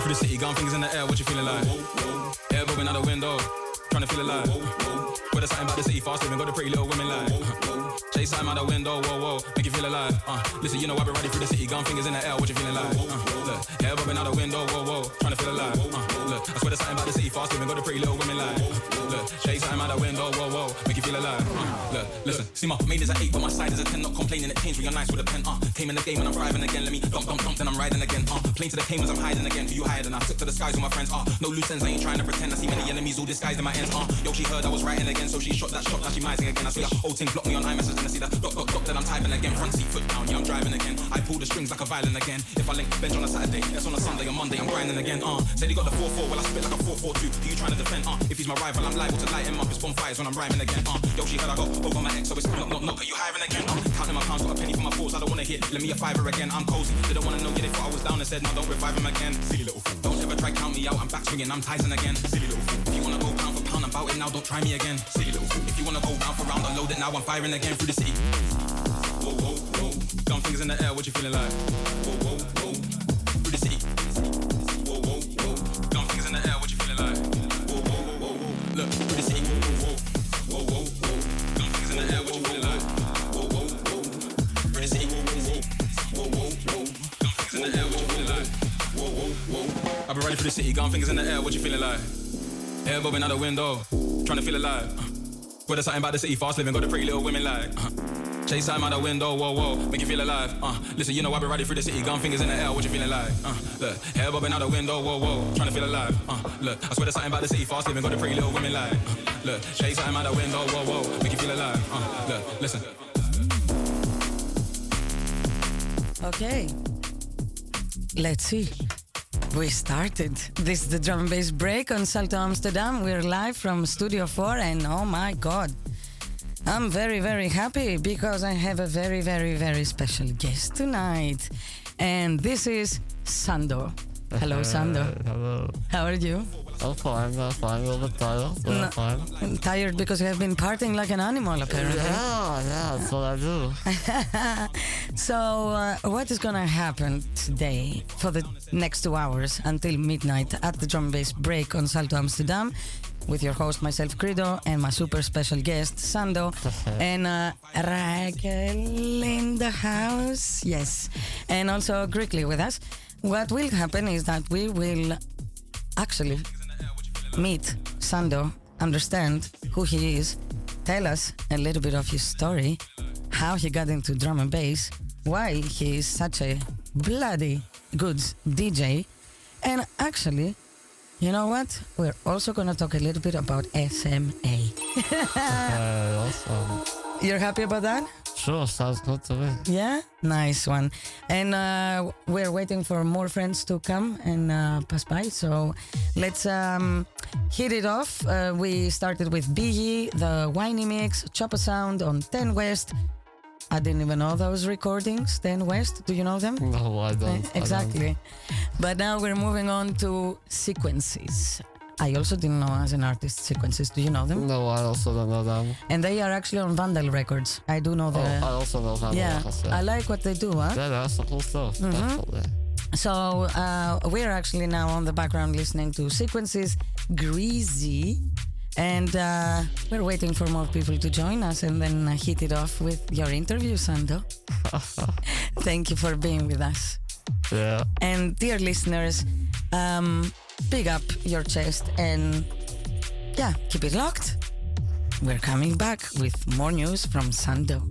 ready for the city, gun fingers in the air, what you feeling like? Air bubbling out the window, trying to feel alive. Put a something about the city fast living, got the pretty little women like. Chase time out the window, whoa, whoa, make you feel alive. Uh, listen, you know I've been ready for the city, gun fingers in the air, what you feeling like? Uh, look, air bubbling out the window, whoa, whoa, trying to feel alive. Uh, look, I swear there's something about the city fast living, got the pretty little women like. Look, chase time out the window, whoa, whoa, make you feel alive. Uh, look, listen, see my main is a eight, but my side is a ten, not complaining. It changed when you're nice with a pen. Uh, came in the game and I'm thriving again. Let me dump, dump, dump, then I'm riding again. Uh, plane to the Caymans, I'm hiding again. Who you hiding? I took to the skies with my friends. Uh, no loose ends, I ain't trying to pretend. I see many enemies all disguised in my ends. Uh, yo, she heard I was writing again, so she shot that shot. Now she mising again. I see the whole thing block me on and I see that dot, dot, dot, then I'm typing again. Front seat, foot down, yeah, I'm driving again. I pull the strings like a violin again. If I link bench on a Saturday, that's on a Sunday. On Monday, I'm grinding again. Uh, said he got the 4-4, well I spit like a 4-4-2. Who you trying to defend? Uh, if he's my rival, I'm liable to light him up. It's bonfires when I'm rhyming again. Uh, yo, she heard I got over my ex, so it's knock, knock, knock. Are you hiring again? Uh, counting my pounds, got a penny for my force. I don't wanna hit. Let me a fiver again. I'm cozy. They don't wanna know, yeah, they thought I was down and said, no, don't revive him again. Silly little fool. Don't ever try count me out. I'm back swinging, I'm Tyson again. Silly little fool. If you wanna go pound for pound about it now, don't try me again. Silly little fool. If you wanna go round for round, unload it now. I'm firing again through the city. Whoa, whoa, whoa. Gun fingers in the air, what you feeling like? Whoa, whoa, whoa. Through the city. Whoa, whoa, whoa. Gun fingers in the air, what you feeling like? Whoa, whoa, whoa, whoa. Look, through the city. Whoa, whoa, whoa. Gun fingers in the air, what you feeling like? Whoa, whoa, whoa. Through the city. Whoa, whoa, whoa. Gun fingers in the air, what you feeling like? Whoa, whoa, whoa. I've been ready for the city, gun fingers in the air, what you feeling like? Air bobbing out the window, trying to feel alive. Where there's something about the city, fast living, got the pretty little women like. Uh, Chase time out the window, whoa, whoa, make you feel alive. Uh, listen, you know I've been riding through the city, gun fingers in the air, what you feeling like? Uh, look, hair bobbing out the window, whoa, whoa, trying to feel alive. Uh, look, I swear there's something about the city, fast living, got the pretty little women like. Uh, look, chase time out the window, whoa, whoa, make you feel alive. Uh, look, listen. Okay. Let's see. We started. This is the drum and bass break on Salto Amsterdam. We're live from Studio 4, and oh my god, I'm very, very happy because I have a very, very, very special guest tonight. And this is Sandor. Hello, Sandor. Hello. How are you? I'm fine, I'm fine. A little bit tired, but No. I'm fine. I'm tired because you have been partying like an animal, apparently. Yeah, yeah, that's what I do. So, uh, what is gonna happen today for the next two hours until midnight at the drum bass break on Salto Amsterdam with your host, myself, Credo, and my super special guest, Sando, and uh, Raquel in the house. Yes, and also Grickly with us. What will happen is that we will actually meet Sando, understand who he is, tell us a little bit of his story, how he got into drum and bass, why he is such a bloody good DJ, and actually, you know what? We're also gonna talk a little bit about SMA. Uh, awesome. You're happy about that? Sure, sounds good to me. Yeah, nice one. And uh, we're waiting for more friends to come and uh, pass by. So let's um, hit it off. Uh, we started with Biggie, the Whiny Mix, Chopper Sound on 10 West. I didn't even know those recordings, 10 West. Do you know them? No, I don't. I don't. Exactly. But now we're moving on to sequences. I also didn't know as an artist sequences. Do you know them? No, I also don't know them. And they are actually on Vandal Records. I do know Oh, the. I also know them. yeah, yeah. I like what they do, huh? yeah, that's the cool stuff. Definitely. So uh, we're actually now on the background listening to sequences Greasy. And uh, we're waiting for more people to join us and then uh, hit it off with your interview, Sando. Thank you for being with us. Yeah. And dear listeners, um, big up your chest and yeah, keep it locked. We're coming back with more news from Sando.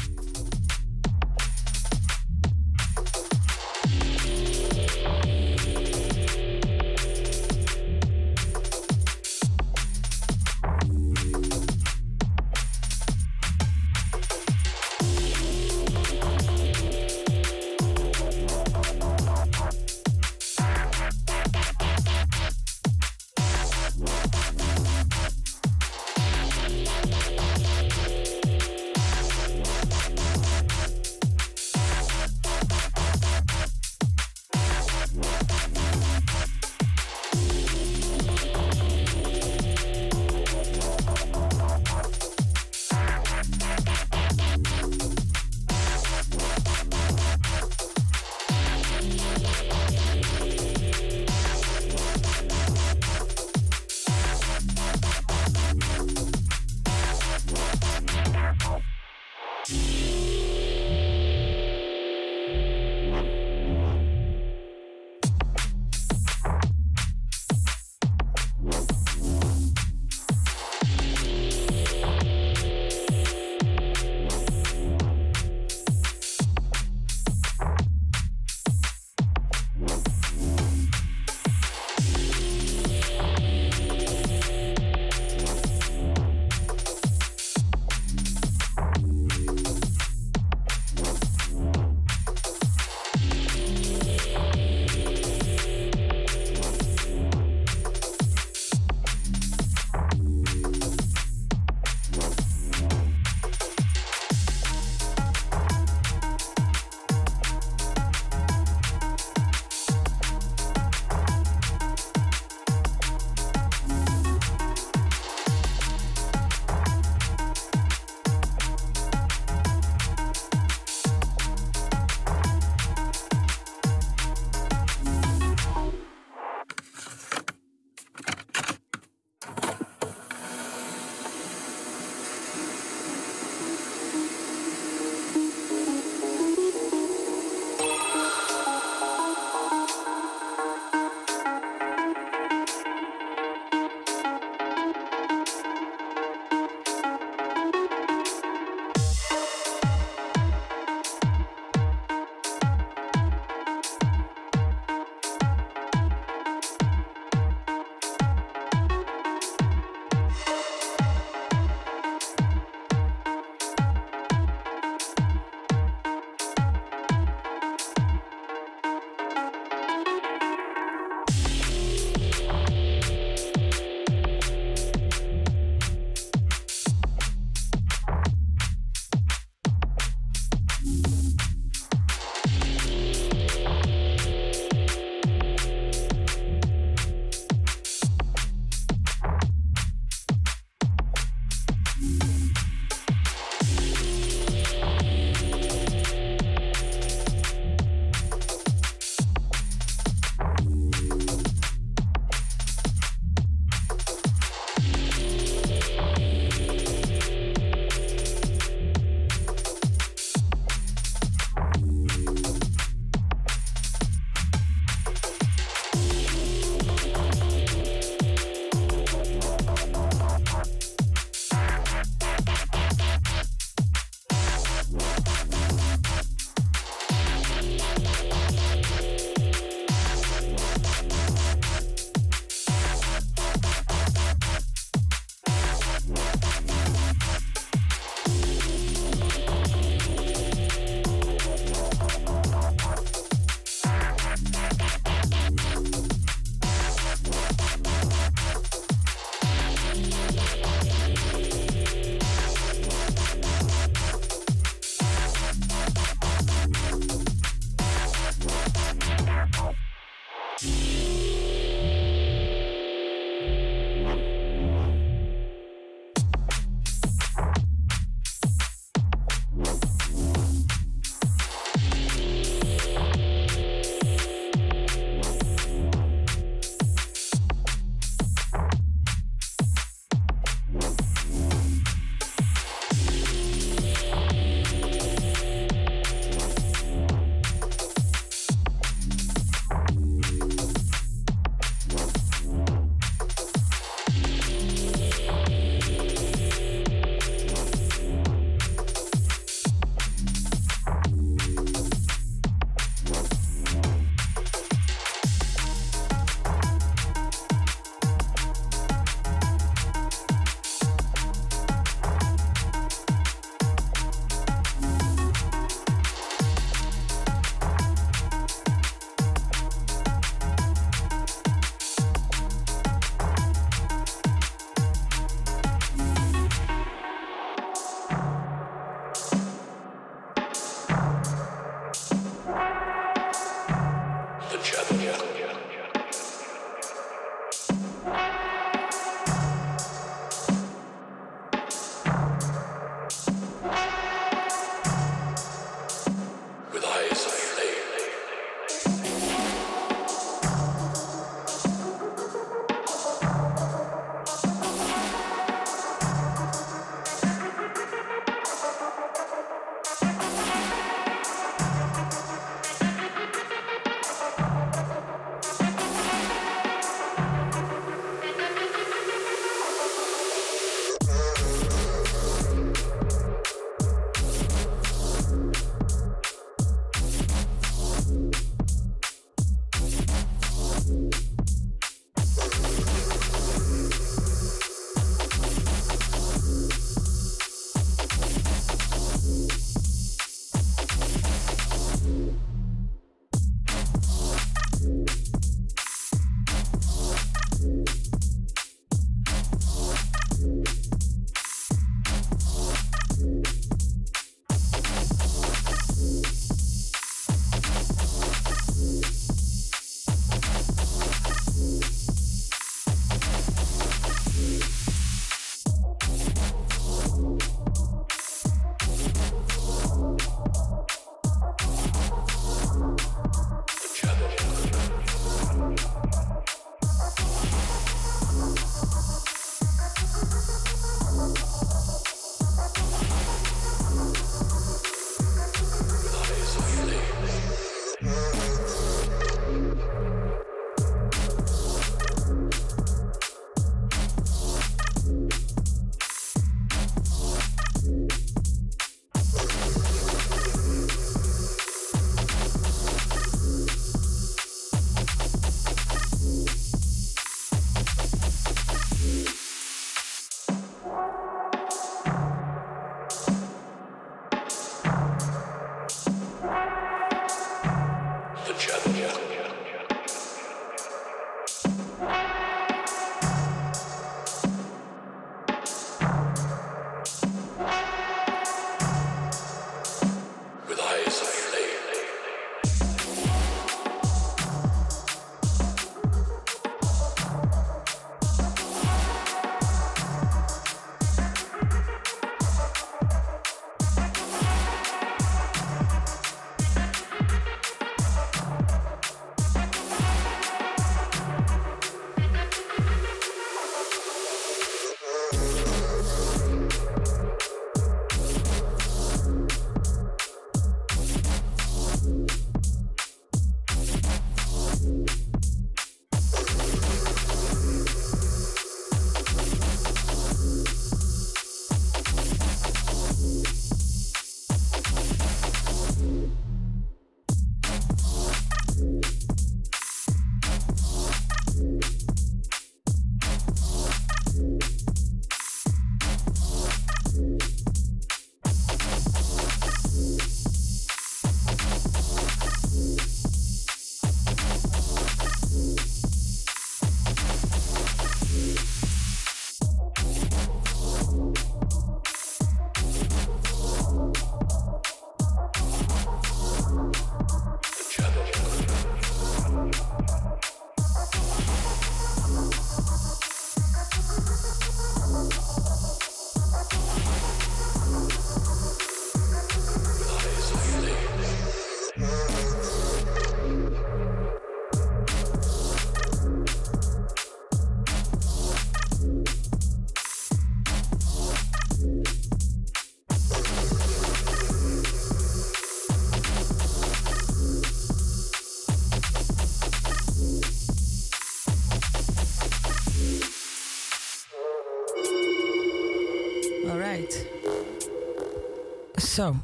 So,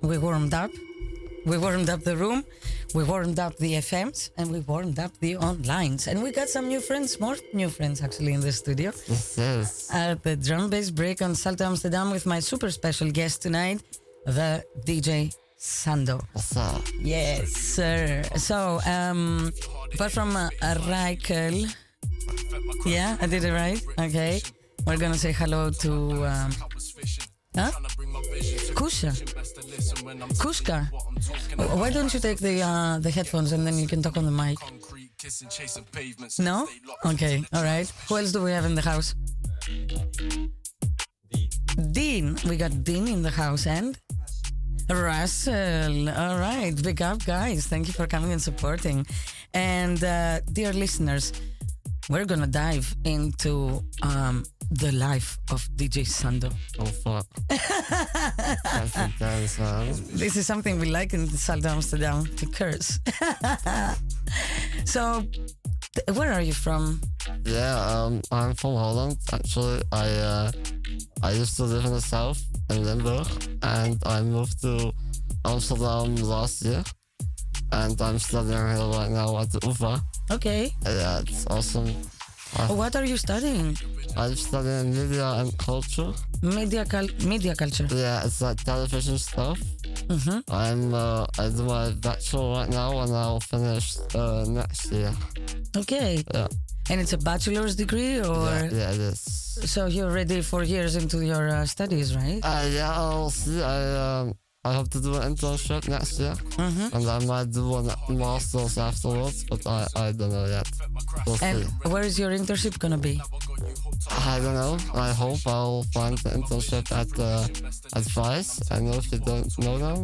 we warmed up. We warmed up the room. We warmed up the FMs and we warmed up the onlines. And we got some new friends, more new friends actually in the studio. Is. At the drum bass break on Salto Amsterdam with my super special guest tonight, the DJ Sando. Yes, sir. So, um, apart from uh, Reikel, yeah, I did it right. Okay, we're gonna say hello to um, huh? Kusha, Kushka. Why don't you take the uh, the headphones and then you can talk on the mic? No? Okay, all right. Who else do we have in the house? Dean. We got Dean in the house and Russell. All right. Big up, guys. Thank you for coming and supporting. And uh, dear listeners, we're going to dive into um, the life of DJ Sando. Oh fuck. That's intense, man. This is something we like in Salto Amsterdam to curse. so, where are you from? Yeah, um, I'm from Holland. Actually, I uh, I used to live in the south in Limburg, and I moved to Amsterdam last year. And I'm studying here right now at the UVA. Okay. Yeah, it's awesome. What are you studying? I'm studying media and culture. Media, cul- media culture. Yeah, it's like television stuff. hmm I'm uh, I do my bachelor right now, and I'll finish uh, next year. Okay. Yeah, And it's a bachelor's degree, or yeah, yeah, it is. so you're already four years into your uh, studies, right? Uh, yeah, I'll see. I um, I hope to do an internship next year, hmm and I might do a master's afterwards, but I, I don't know yet. We'll And see. where is your internship gonna be? I don't know. I hope I'll find the internship at uh, at Vice. I know if you don't know them.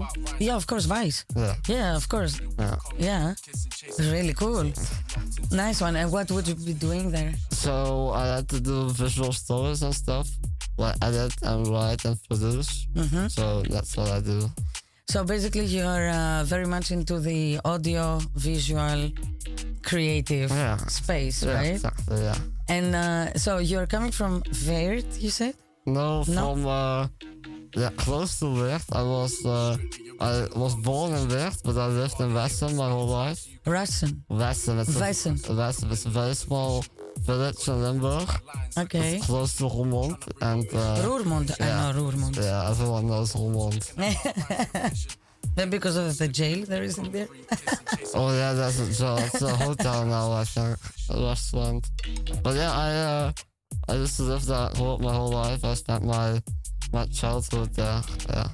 Yeah, of course, Vice. Yeah, Yeah, of course. yeah. Yeah, really cool. Nice one. And what would you be doing there? So I had to do visual stories and stuff, like edit and write and produce. hmm So that's what I do. So basically, you're uh, very much into the audio, visual, creative Yeah. space, Yeah, right? exactly. Yeah. And uh, so you're coming from Weert, you said? No, No? from uh, yeah, close to Weert. I was uh, I was born in Weert, but I lived in Western my whole life. Russen. Western, it's Western. A, it's a very small village in Limburg. Okay. It's close to Roermond, and uh, Roermond. I yeah. know Roermond. yeah, everyone knows Roermond. Then because of the jail there isn't there? Oh yeah, that's a job. It's a hotel now, I think. A restaurant. But yeah, I uh, I used to live there whole, my whole life. I spent my my childhood there. Yeah.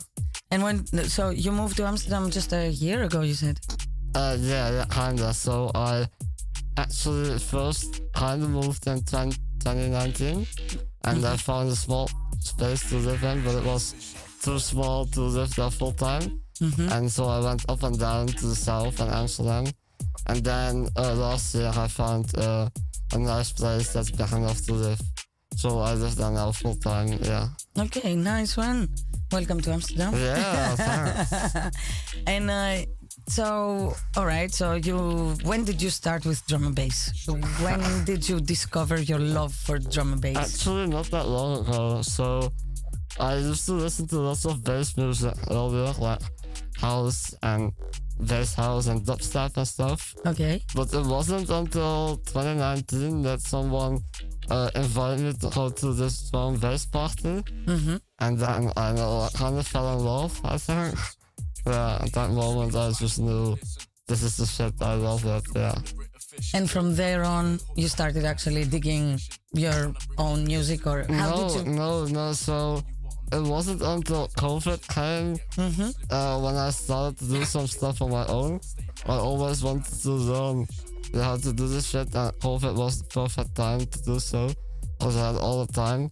and when so you moved to Amsterdam just a year ago, you said. Uh, yeah, yeah, kinda. So I actually first kinda moved in 20, 2019, and I found a small space to live in, but it was too small to live there full time. And so I went up and down to the south and Amsterdam, and then uh, last year I found uh, a nice place that's big enough to live. So I just done now full time. Yeah. Okay, nice one. Welcome to Amsterdam. Yeah. thanks. And uh, so, all right. So you, when did you start with drum and bass? When did you discover your love for drum and bass? Actually, not that long ago. So, I used to listen to lots of bass music earlier, like house and bass house and dubstep and stuff. Okay. But it wasn't until 2019 that someone uh, invited me to go to this and bass party. Mm-hmm. And then I know I kind of fell in love, I think. Yeah, at that moment I just knew this is the shit, I love it, yeah. And from there on, you started actually digging your own music, or how no, did you? no, no. So it wasn't until COVID came Mm-hmm. uh, when I started to do some stuff on my own. I always wanted to learn how to do this shit, and COVID was the perfect time to do so because I had all the time.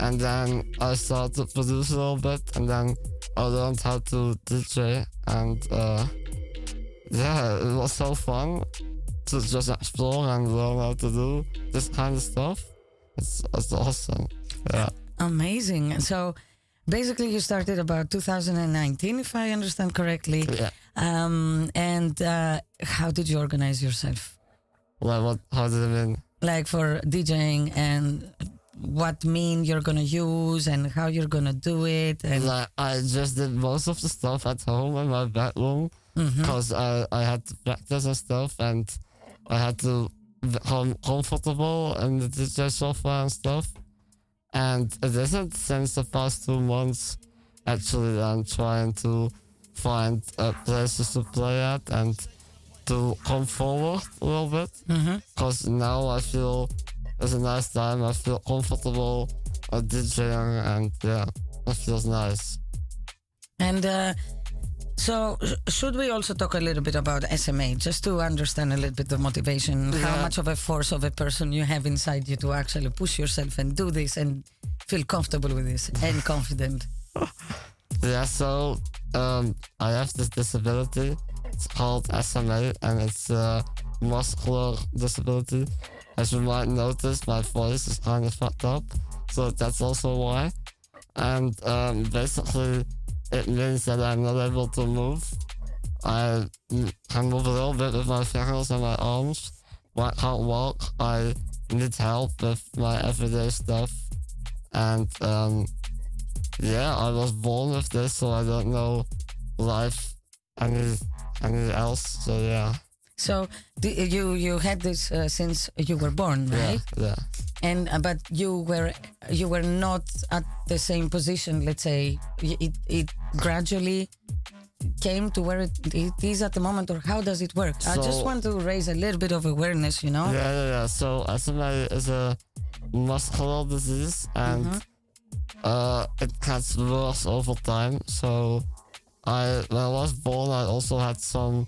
And then I started to produce a little bit, and then I learned how to DJ, and uh, yeah, it was so fun to just explore and learn how to do this kind of stuff. It's, it's awesome. Yeah. Amazing. So, basically, you started about 2019, if I understand correctly. Yeah. Um, and uh, how did you organize yourself? Like what? How did it mean? like for DJing and what mean you're gonna use and how you're gonna do it and Like I just did most of the stuff at home in my bedroom because I I had to practice and stuff and I had to become comfortable in the DJ software and stuff. And it isn't since the past two months actually that I'm trying to find uh, places to play at and to come forward a little bit. Because now I feel it's a nice time. I feel comfortable uh, DJing and yeah, it feels nice. and uh, so should we also talk a little bit about SMA just to understand a little bit the motivation how much of a force of a person you have inside you to actually push yourself and do this and feel comfortable with this and confident Yeah, so um, I have this disability. It's called SMA and it's a muscular disability. As you might notice, my voice is kind of fucked up, so that's also why. And um, basically, it means that I'm not able to move. I can move a little bit with my fingers and my arms, but I can't walk. I need help with my everyday stuff. And um, yeah, I was born with this, so I don't know life any any else. So yeah, so you you had this uh, since you were born right yeah. and uh, but you were you were not at the same position let's say it, it gradually came to where it, it is at the moment or how does it work i just want to raise a little bit of awareness you know Yeah, yeah, yeah. So SMA is a muscular disease, and uh, it gets worse over time. So I, when I was born, I also had some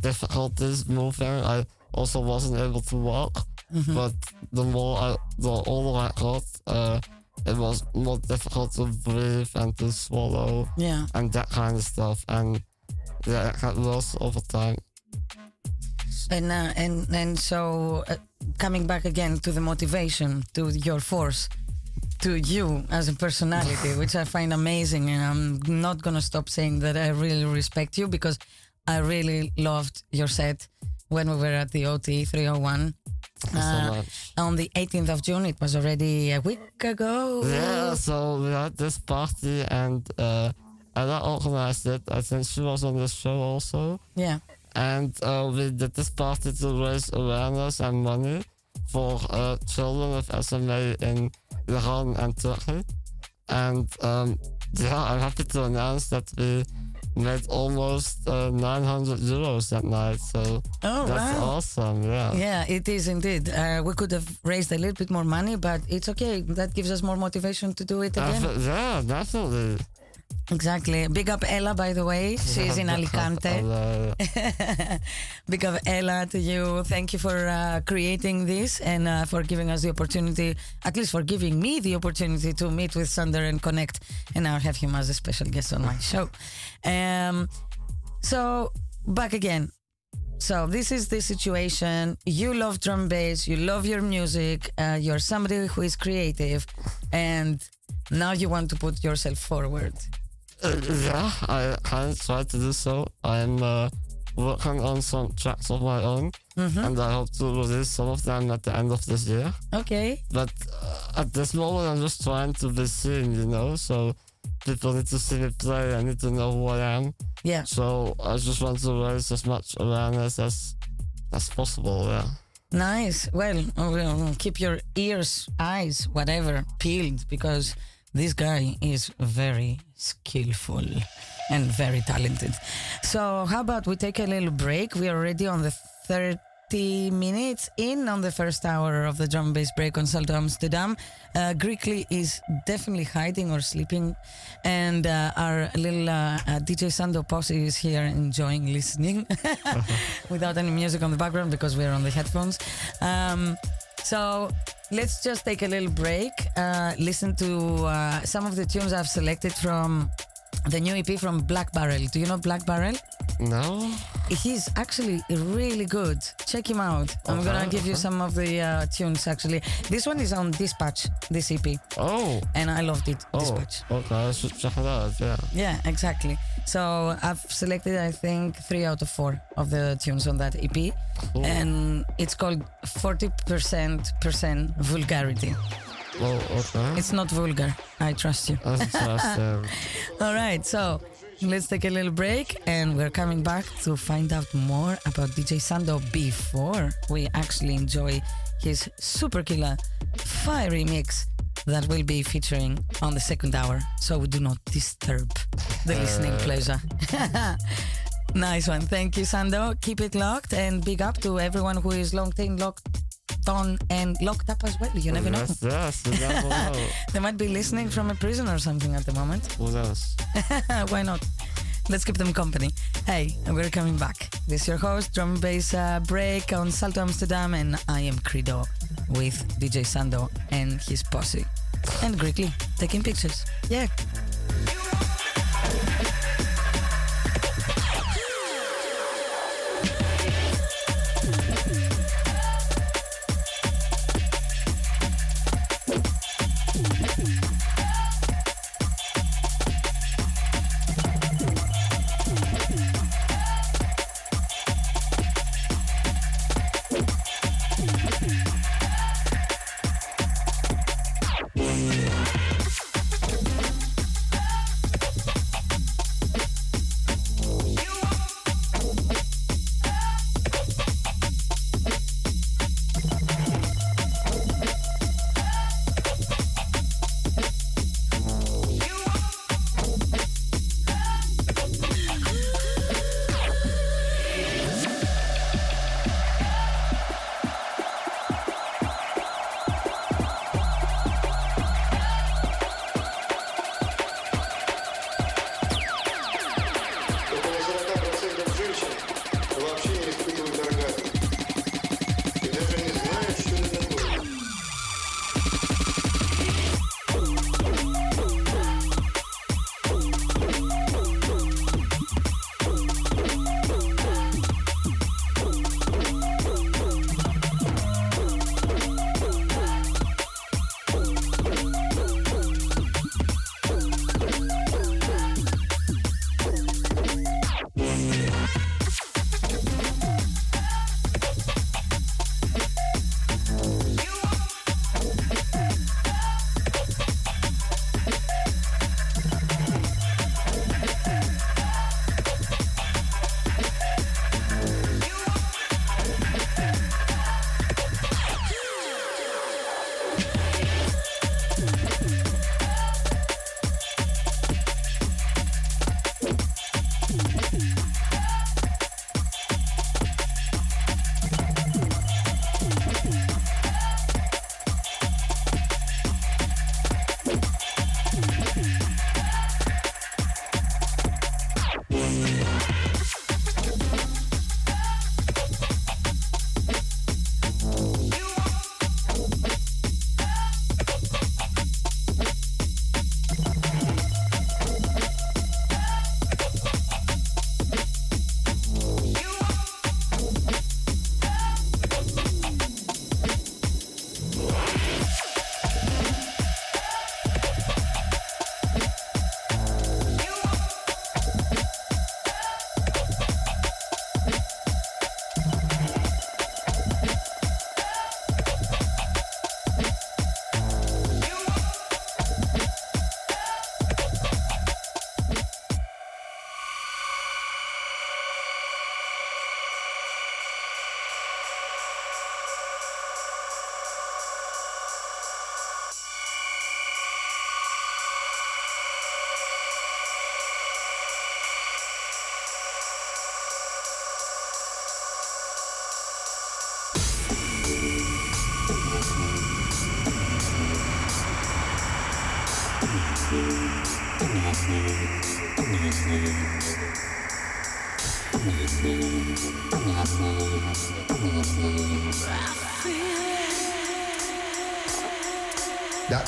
difficulties moving. I also wasn't able to walk. But the more I, the older I got, uh, it was more difficult to breathe and to swallow yeah and that kind of stuff. And yeah, it got worse over time. and uh, and and so uh, coming back again to the motivation to your force to you as a personality which i find amazing and i'm not going to stop saying that i really respect you because i really loved your set when we were at the ot 301 Uh, so much. on the 18th of june it was already a week ago Yeah, so we had this party and uh, Ella organized it. I think she was on the show also. yeah And uh, we did this party to raise awareness and money for uh, children with SMA in Iran and Turkey. And um, yeah, I'm happy to announce that we made almost uh, 900 euros that night. So Oh, that's wow. awesome. Yeah. Yeah, it is indeed. Uh, we could have raised a little bit more money, but it's okay. That gives us more motivation to do it again. Defi- yeah, definitely. Exactly. Big up Ella, by the way. She's in Alicante. Big up Ella to you. Thank you for uh, creating this and uh, for giving us the opportunity, at least for giving me the opportunity to meet with Sander and connect, and now have him as a special guest on my show. Um, so back again. So this is the situation. You love drum bass. You love your music. Uh, you're somebody who is creative, and now you want to put yourself forward. Uh, yeah, I kind of try to do so. I'm uh, working on some tracks of my own, and I hope to release some of them at the end of this year. Okay. But uh, at this moment, I'm just trying to be seen, you know. So people need to see me play. I need to know who I am. Yeah. So I just want to raise as much awareness as as possible. Yeah. Nice. Uh, well, keep your ears, eyes, whatever, peeled because this guy is very skillful and very talented. So, how about we take a little break? We are already on the 30 minutes in on the first hour of the drum bass break on Salto Amsterdam. Uh, Greekly is definitely hiding or sleeping, and uh, our little uh, uh, DJ Sando posse is here enjoying listening without any music on the background because we're on the headphones. Um, so let's just take a little break, uh, listen to uh, some of the tunes I've selected from the new EP from Black Barrel. Do you know Black Barrel? No. He's actually really good. Check him out. I'm gonna Okay, give you some of the uh, tunes actually. This one is on Dispatch, this EP, Oh. and I loved it. Oh. Dispatch. Okay. I should check it out. Yeah. Yeah, exactly. So I've selected, I think, three out of four of the tunes on that EP, Cool. and it's called 40% vulgarity. Oh. Okay. It's not vulgar. I trust you. That's. All right, so let's take a little break, and we're coming back to find out more about DJ Sando before we actually enjoy his super killer fiery mix that will be featuring on the second hour, so we do not disturb the listening pleasure. nice one. Thank you, Sando. Keep it locked and big up to everyone who is locked in, locked on, and locked up as well. You never know. yes. Yes. You. They might be listening from a prison or something at the moment. Who knows? Why not? Let's keep them company. Hey, we're coming back. This is your host, drum and bass uh, break on Salto Amsterdam, and I am Credo with DJ Sando and his posse. And Greekly taking pictures. Yeah.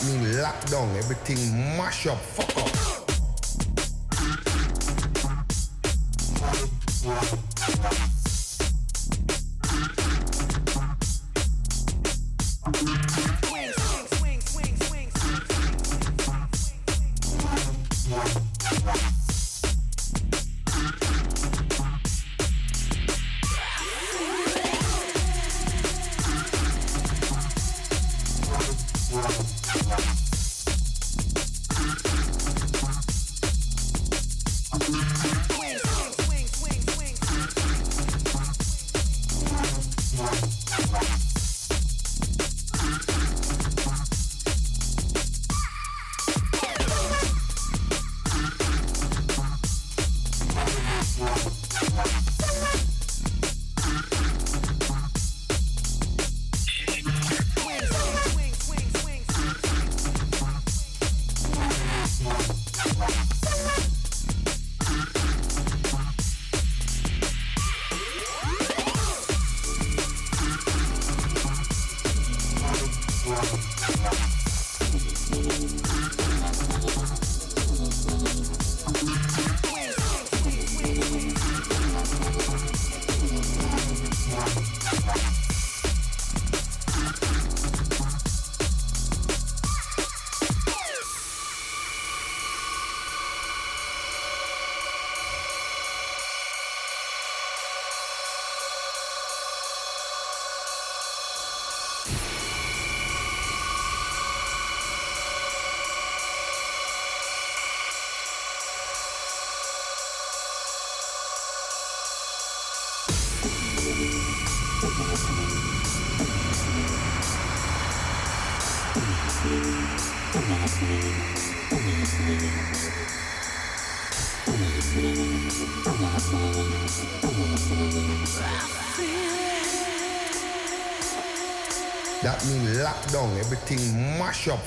Mean lock down, everything mash up, fuck up.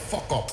Fuck up.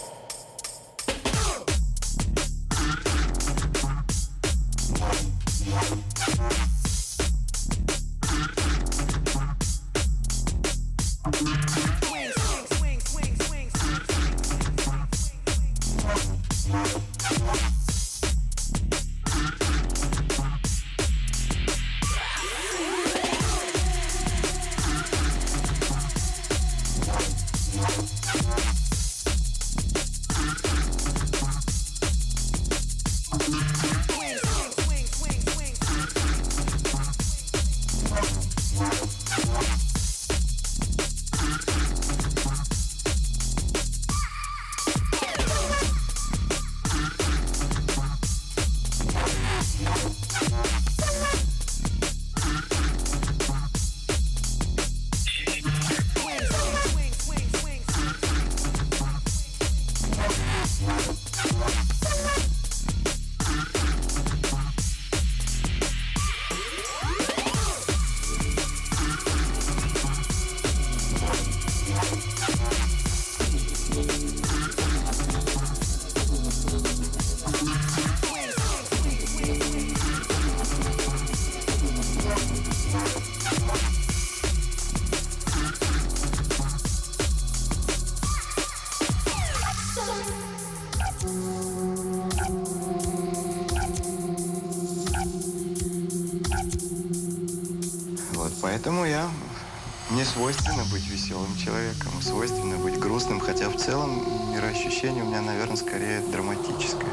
Веселым человеком, свойственно быть грустным, хотя в целом мироощущение у меня, наверное, скорее драматическое,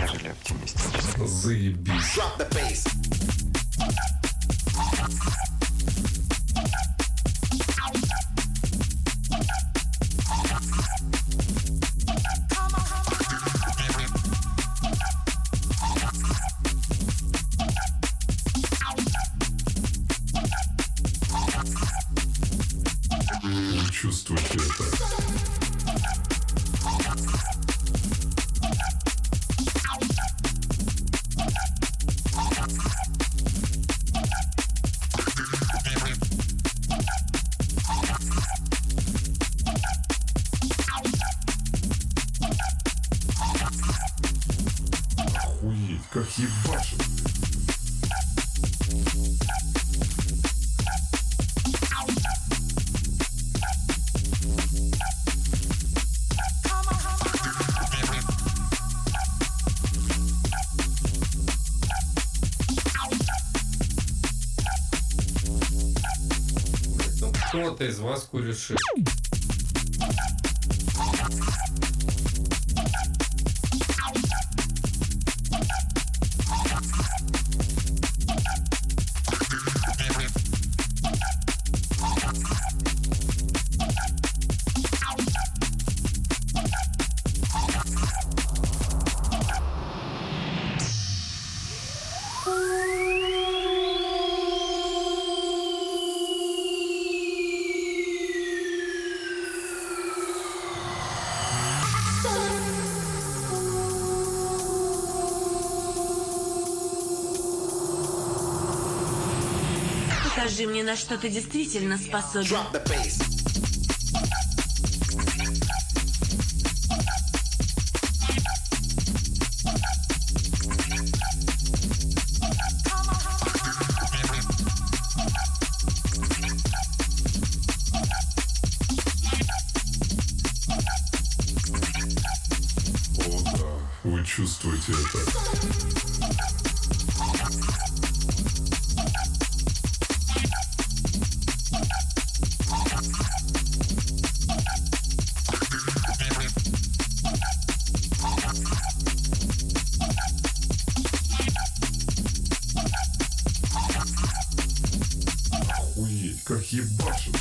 нежели оптимистическое. Заебись. Кто-то из вас курит шиш. Что ты действительно способен. как ебашит.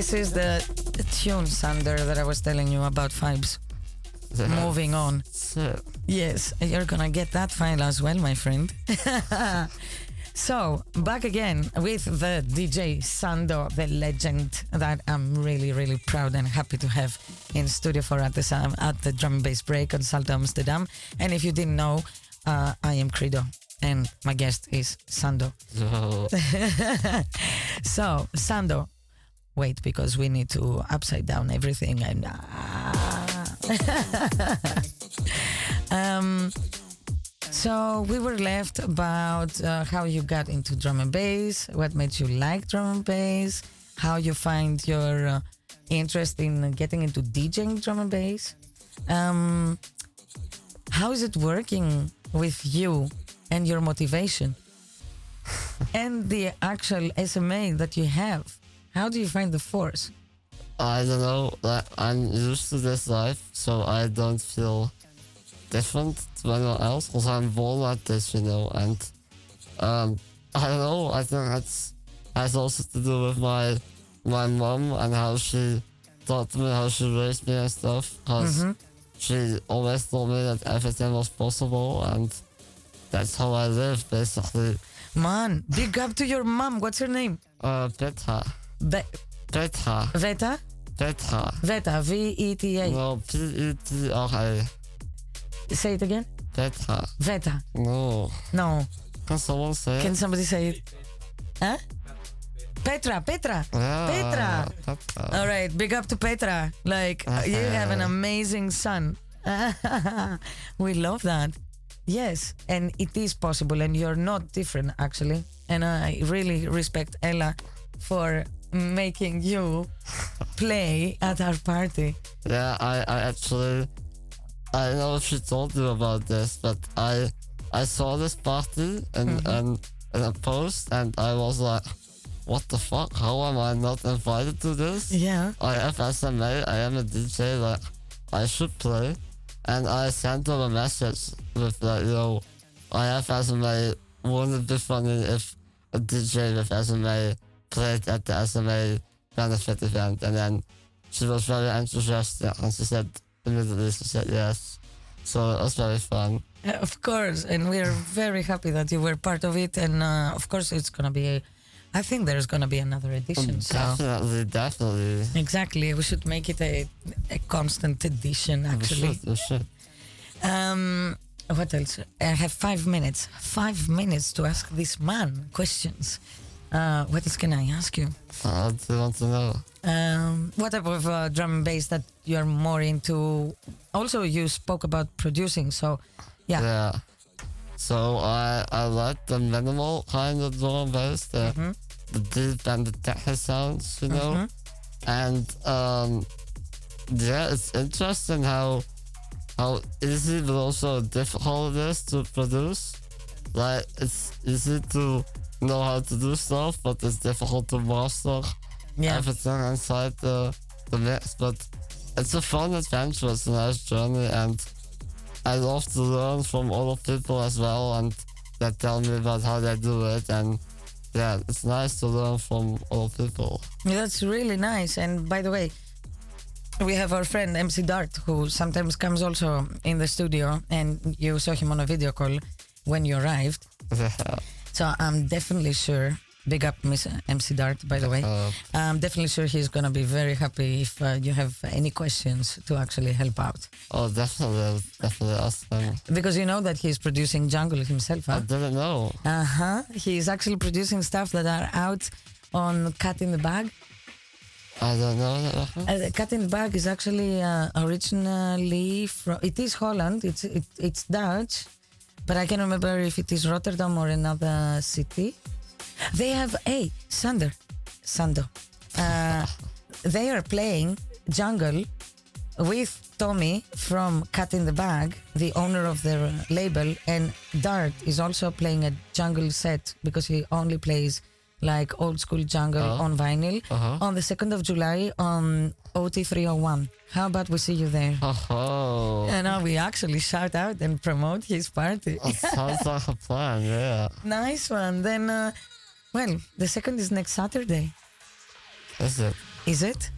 This is the tune, Sander, that I was telling you about vibes. Moving on. Shit. Yes, you're gonna get that file as well, my friend. so, back again with the DJ Sando, the legend that I'm really, really proud and happy to have in studio for at the, at the drum and bass break on Salto Amsterdam. And if you didn't know, uh, I am Credo and my guest is Sando. Yo. So, Sando, wait, because we need to upside down everything. And ah. um, so we were left about uh, how you got into drum and bass, what made you like drum and bass, how you find your uh, interest in getting into DJing drum and bass. Um, how is it working with you and your motivation? and the actual SMA that you have. How do you find the force? I don't know. I'm used to this life, so I don't feel different to anyone else because I'm born like this, you know. And um, I don't know. I think that's has also to do with my my mom and how she taught me, how she raised me and stuff. Because she always told me that everything was possible, and that's how I live, basically. Man, big up to your mom. What's her name? Uh, Petra, Be- Petra, Veta? Petra. Veta, V E T A. No, P T R A. Say it again. Petra. Veta. No. No. Can someone say Can somebody say it? Huh? Petra, Petra. Yeah, Petra. Petra. All right, big up to Petra. Like, you have an amazing son. we love that. Yes, and it is possible, and you're not different, actually. And I really respect Ella for making you play at our party. Yeah, I, I actually, I don't know if she told you about this, but I, I saw this party and and mm-hmm. in a post, and I was like, what the fuck? How am I not invited to this? Yeah. I have SMA, I am a DJ, like, I should play. And I sent them a message with, like, you know, I have SMA, wouldn't it be funny if a DJ with SMA played at the SMA benefit event? And then she was very enthusiastic and she said, immediately, she said yes. So it was very fun. Uh, Of course, and we are very happy that you were part of it. And uh, of course, it's gonna be. A, I think there's gonna be another edition. So Definitely, definitely. exactly, we should make it a, a constant edition. We Actually, should, we should. um, what else? I have five minutes. Five minutes to ask this man questions. Uh, what else can I ask you? I want to know? Um, what type of uh, drum and bass that you're more into? Also, you spoke about producing, so yeah. Yeah. So I I like the minimal kind of drum and bass, the Mhm. the deep and the techno sounds, you know. Mhm. And um, yeah, it's interesting how how easy but also difficult it is to produce. Like it's easy to know how to do stuff, but it's difficult to master Yeah. everything inside the the mix. But it's a fun adventure. It's a nice journey, and I love to learn from other people as well, and that tell me about how they do it. And yeah, it's nice to learn from other people. Yeah, That's really nice. And by the way, we have our friend MC Dart, who sometimes comes also in the studio, and you saw him on a video call when you arrived. So I'm definitely sure. Big up, Miss MC Dart, by the way. Uh, I'm definitely sure he's gonna be very happy if uh, you have any questions to actually help out, oh, definitely, definitely ask them. because you know that he's producing jungle himself. I didn't know. Uh huh. He's actually producing stuff that are out on Cat in the Bag. I don't know. Uh, Cat in the Bag is actually uh, originally from. It is Holland. It's it, it's Dutch, but I can't remember if it is Rotterdam or another city. They have a Sander, Sando. Uh, they are playing Jungle with Tommy from Cat in the Bag, the owner of their label, and Dart is also playing a jungle set because he only plays like old school jungle Oh. on vinyl Uh-huh. on the 2nd of July on OT301. How about we see you there? Oh, And now we actually shout out and promote his party. that sounds like a plan. Yeah. nice one. Then uh, Well, the second is next Saturday. Is it? Is it?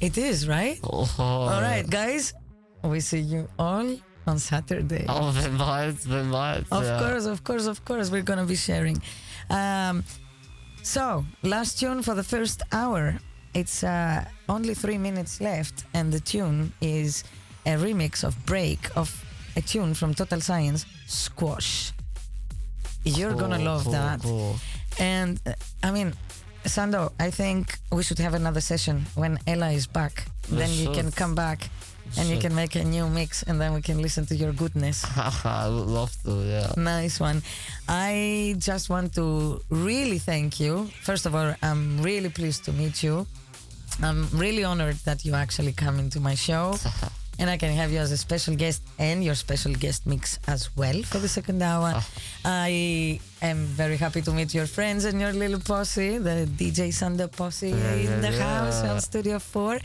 It is, right? Oh, All right, guys. We see you all on Saturday. Oh, we might, we might. Of yeah. course, of course, of course, we're gonna be sharing. Um, so, last tune for the first hour. It's uh, only three minutes left, and the tune is a remix of "Break" of a tune from Total Science, "Squash." You're gonna love cool, that. cool. And uh, I mean, Sando, I think we should have another session when Ella is back. We then you can come back and you can make a new mix, and then we can listen to your goodness. I would love to, yeah. Nice one. I just want to really thank you. First of all, I'm really pleased to meet you. I'm really honored that you actually come into my show. And I can have you as a special guest and your special guest mix as well for the second hour. I am very happy to meet your friends and your little posse, the DJ Thunder posse Yeah, in the yeah, house on Studio 4.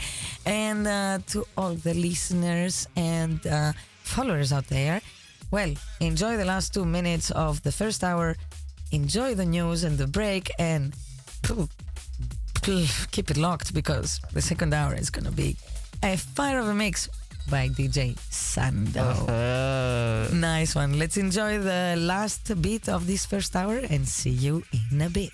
And uh, to all the listeners and uh, followers out there, well, enjoy the last two minutes of the first hour. Enjoy the news and the break and keep it locked because the second hour is going to be a fire of a mix by DJ Sando. Uh, Nice one. Let's enjoy the last bit of this first hour and see you in a bit.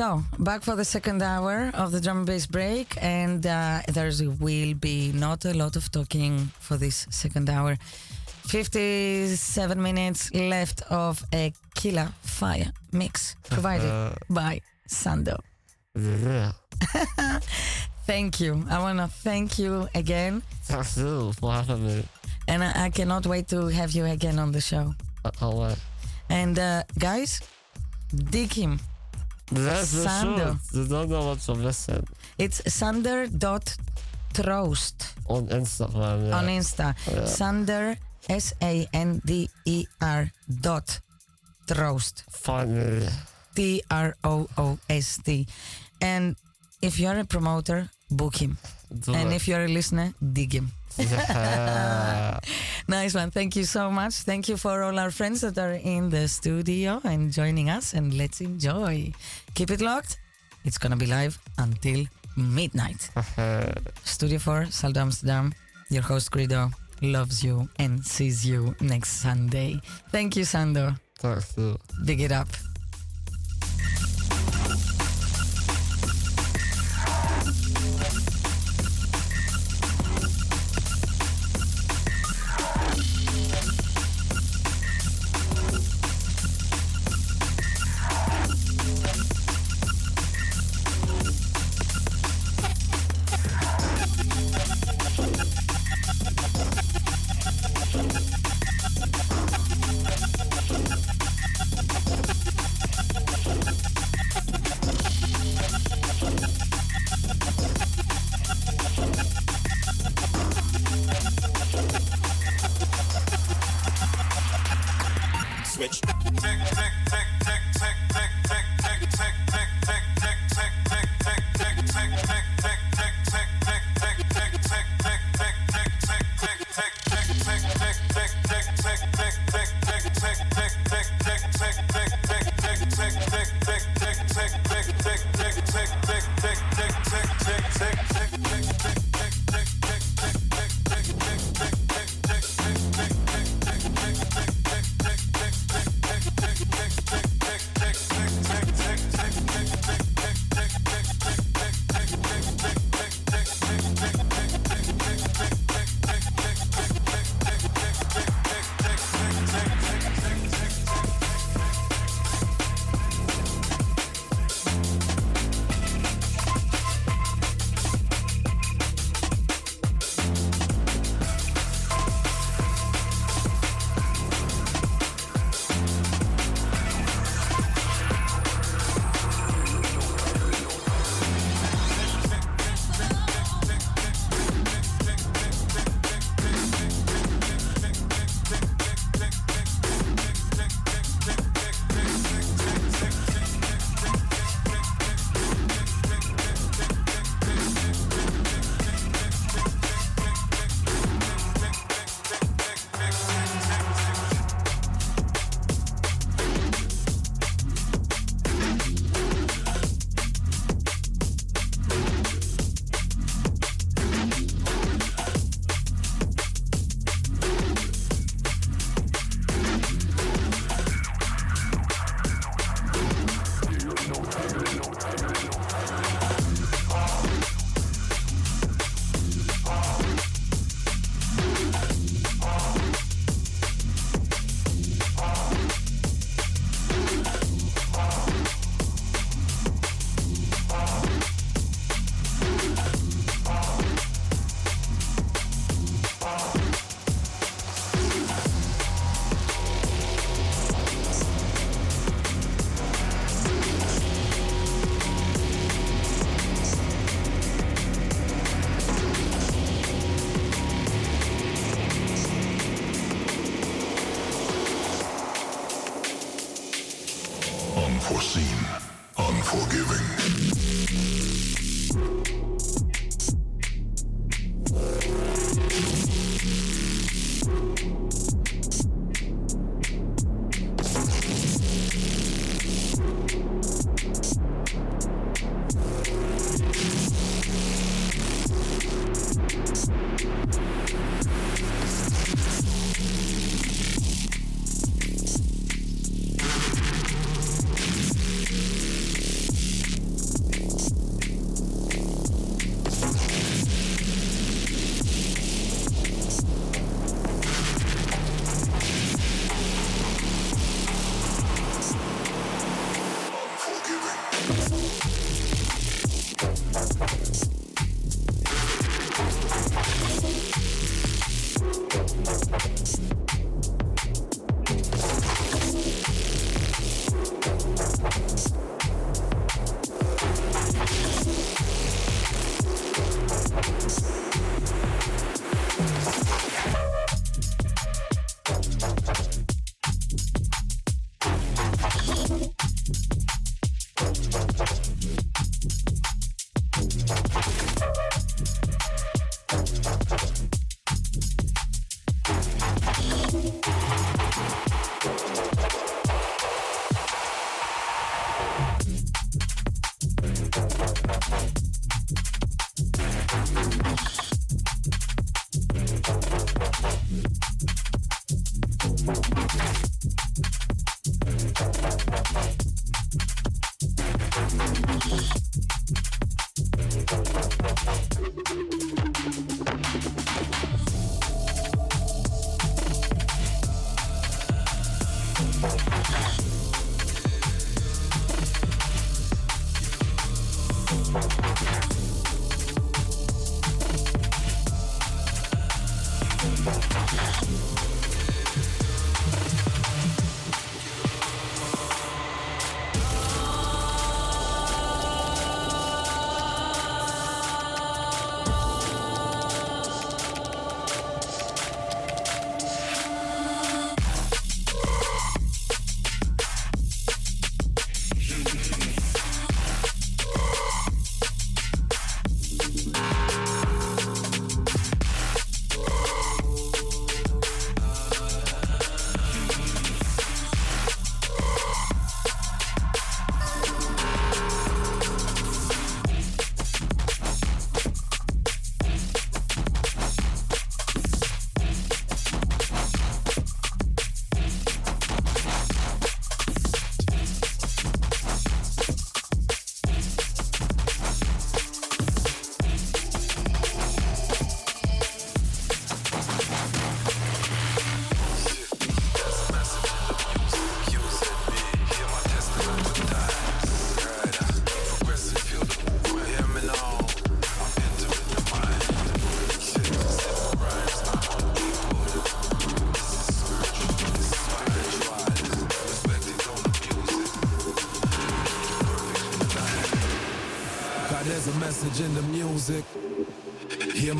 So, back for the second hour of the drum and bass break, and uh, there will be not a lot of talking for this second hour. 57 minutes left of a killer fire mix provided by Sando. yeah. Thank you. I want to thank you again, Thank you for having me. and I, I cannot wait to have you again on the show. Can't. And uh, guys, dig him. Yes, you Sando. should. You don't know what you're missing. It's sander.troost. On Instagram, yeah. on Insta. Yeah. Sander, S A N D E R dot Troost. Find me. T R O O S T. And if you're a promoter, book him. Do and it. if you're a listener, dig him. Nice one. Thank you so much. Thank you for all our friends that are in the studio and joining us. And let's enjoy. Keep it locked. It's going to be live until midnight. Studio 4, Salto Amsterdam. Your host, Grido, loves you and sees you next Sunday. Thank you, Sando. Thank you. Big it up.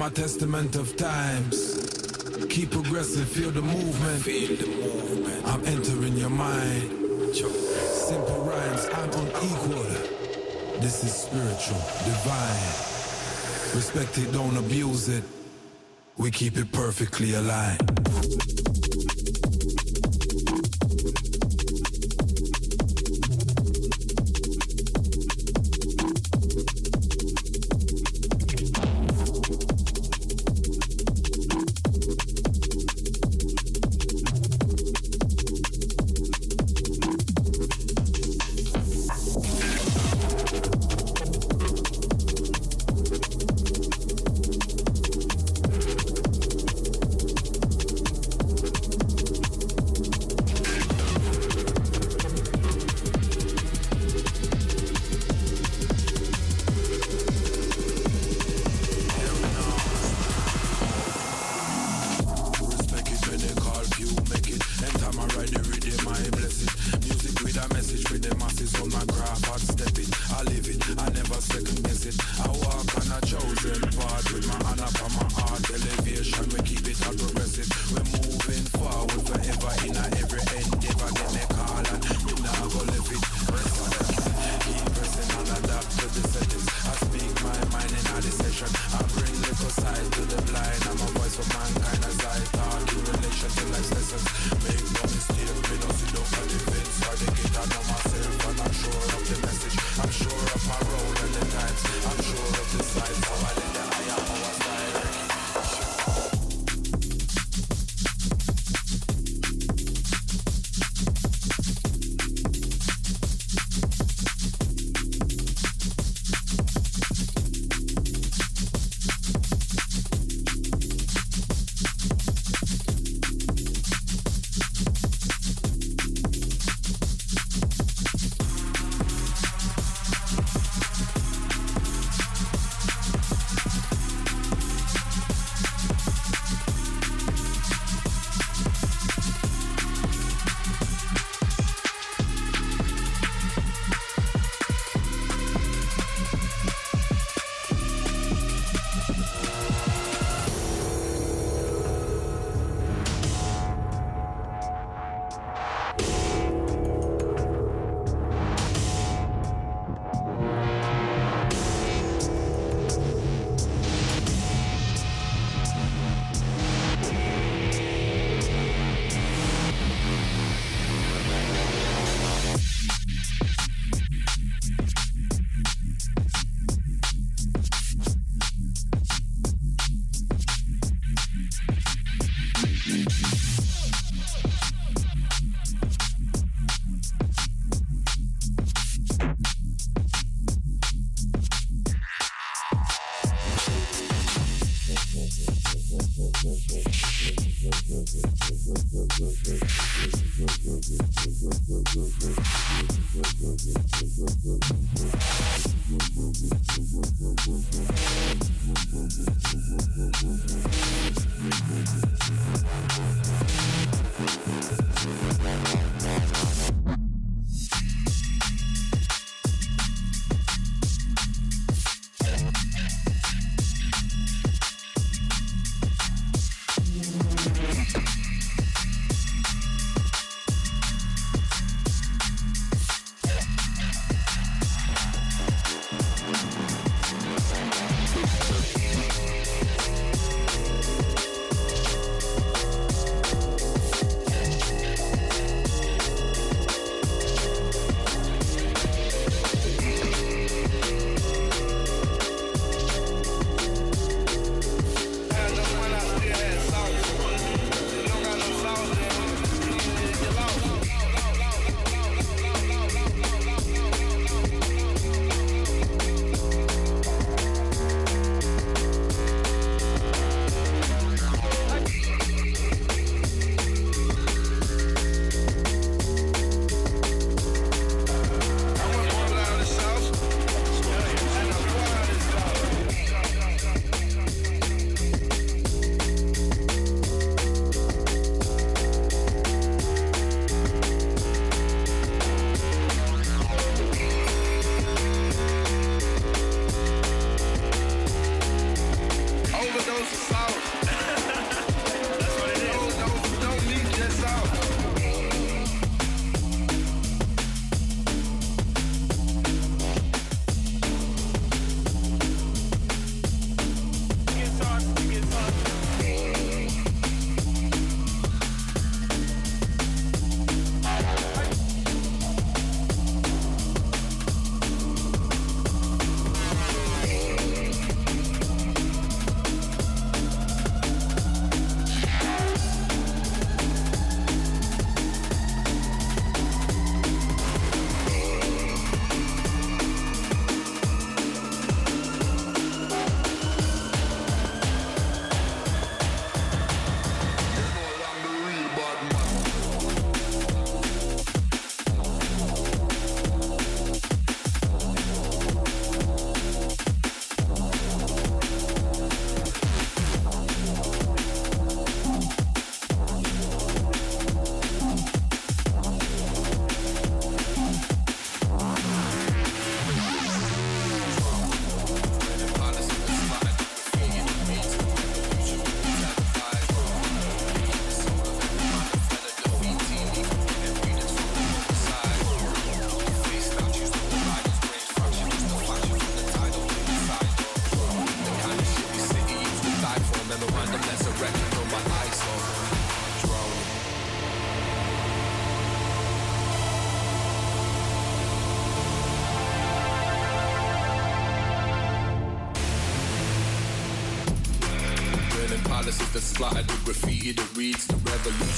My testament of times. Keep progressing, feel the movement. Feel the movement. I'm entering your mind. Simple rhymes, I'm unequal. This is spiritual, divine. Respect it, don't abuse it. We keep it perfectly aligned.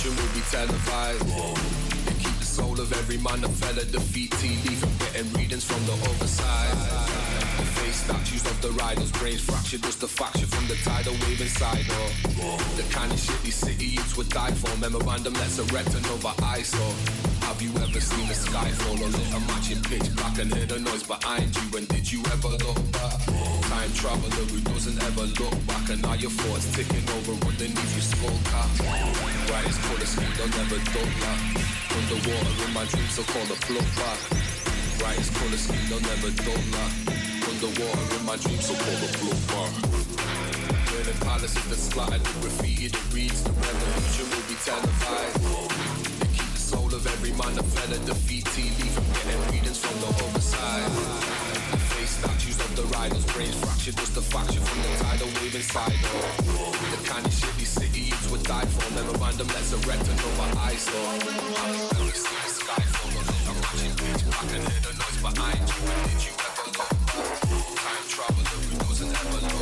The will be televised. Keep the soul of every man that fell at defeat. TV from getting readings from the other side. The face statues of the riders, brains fractured just a faction from the tidal wave inside. Oh, the kind of shit these city youths would die for. Memorandum let's erect another eyesore. Have you ever seen the sky fall or lit a match in pitch black and hear the noise behind you? And did you ever look back? Time traveler who doesn't ever look back and now your thoughts ticking over underneath your skull cap. Brightest colour scheme, they'll never dull that. Underwater in my dreams, so call a plug back. Brightest colour scheme, they'll never dull that. Underwater in my dreams, so call a plug back. Burning palaces that splattered with graffiti that reads the revolution will be televised. The soul of every man that fell at defeat. From getting readings from the other side. The face the riders, brains fractured just a faction from the tidal wave inside. Oh, the kind of shit these city youths would die for. Memorandum let's erect another eyesore. You ever seen the sky lit a match in pitch black and hear the noise behind you? And did you ever look? Time traveler who doesn't ever look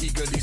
eagerly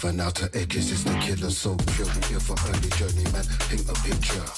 Seven outer edges is the killer, so pure. Here for early journey, man. Paint a picture.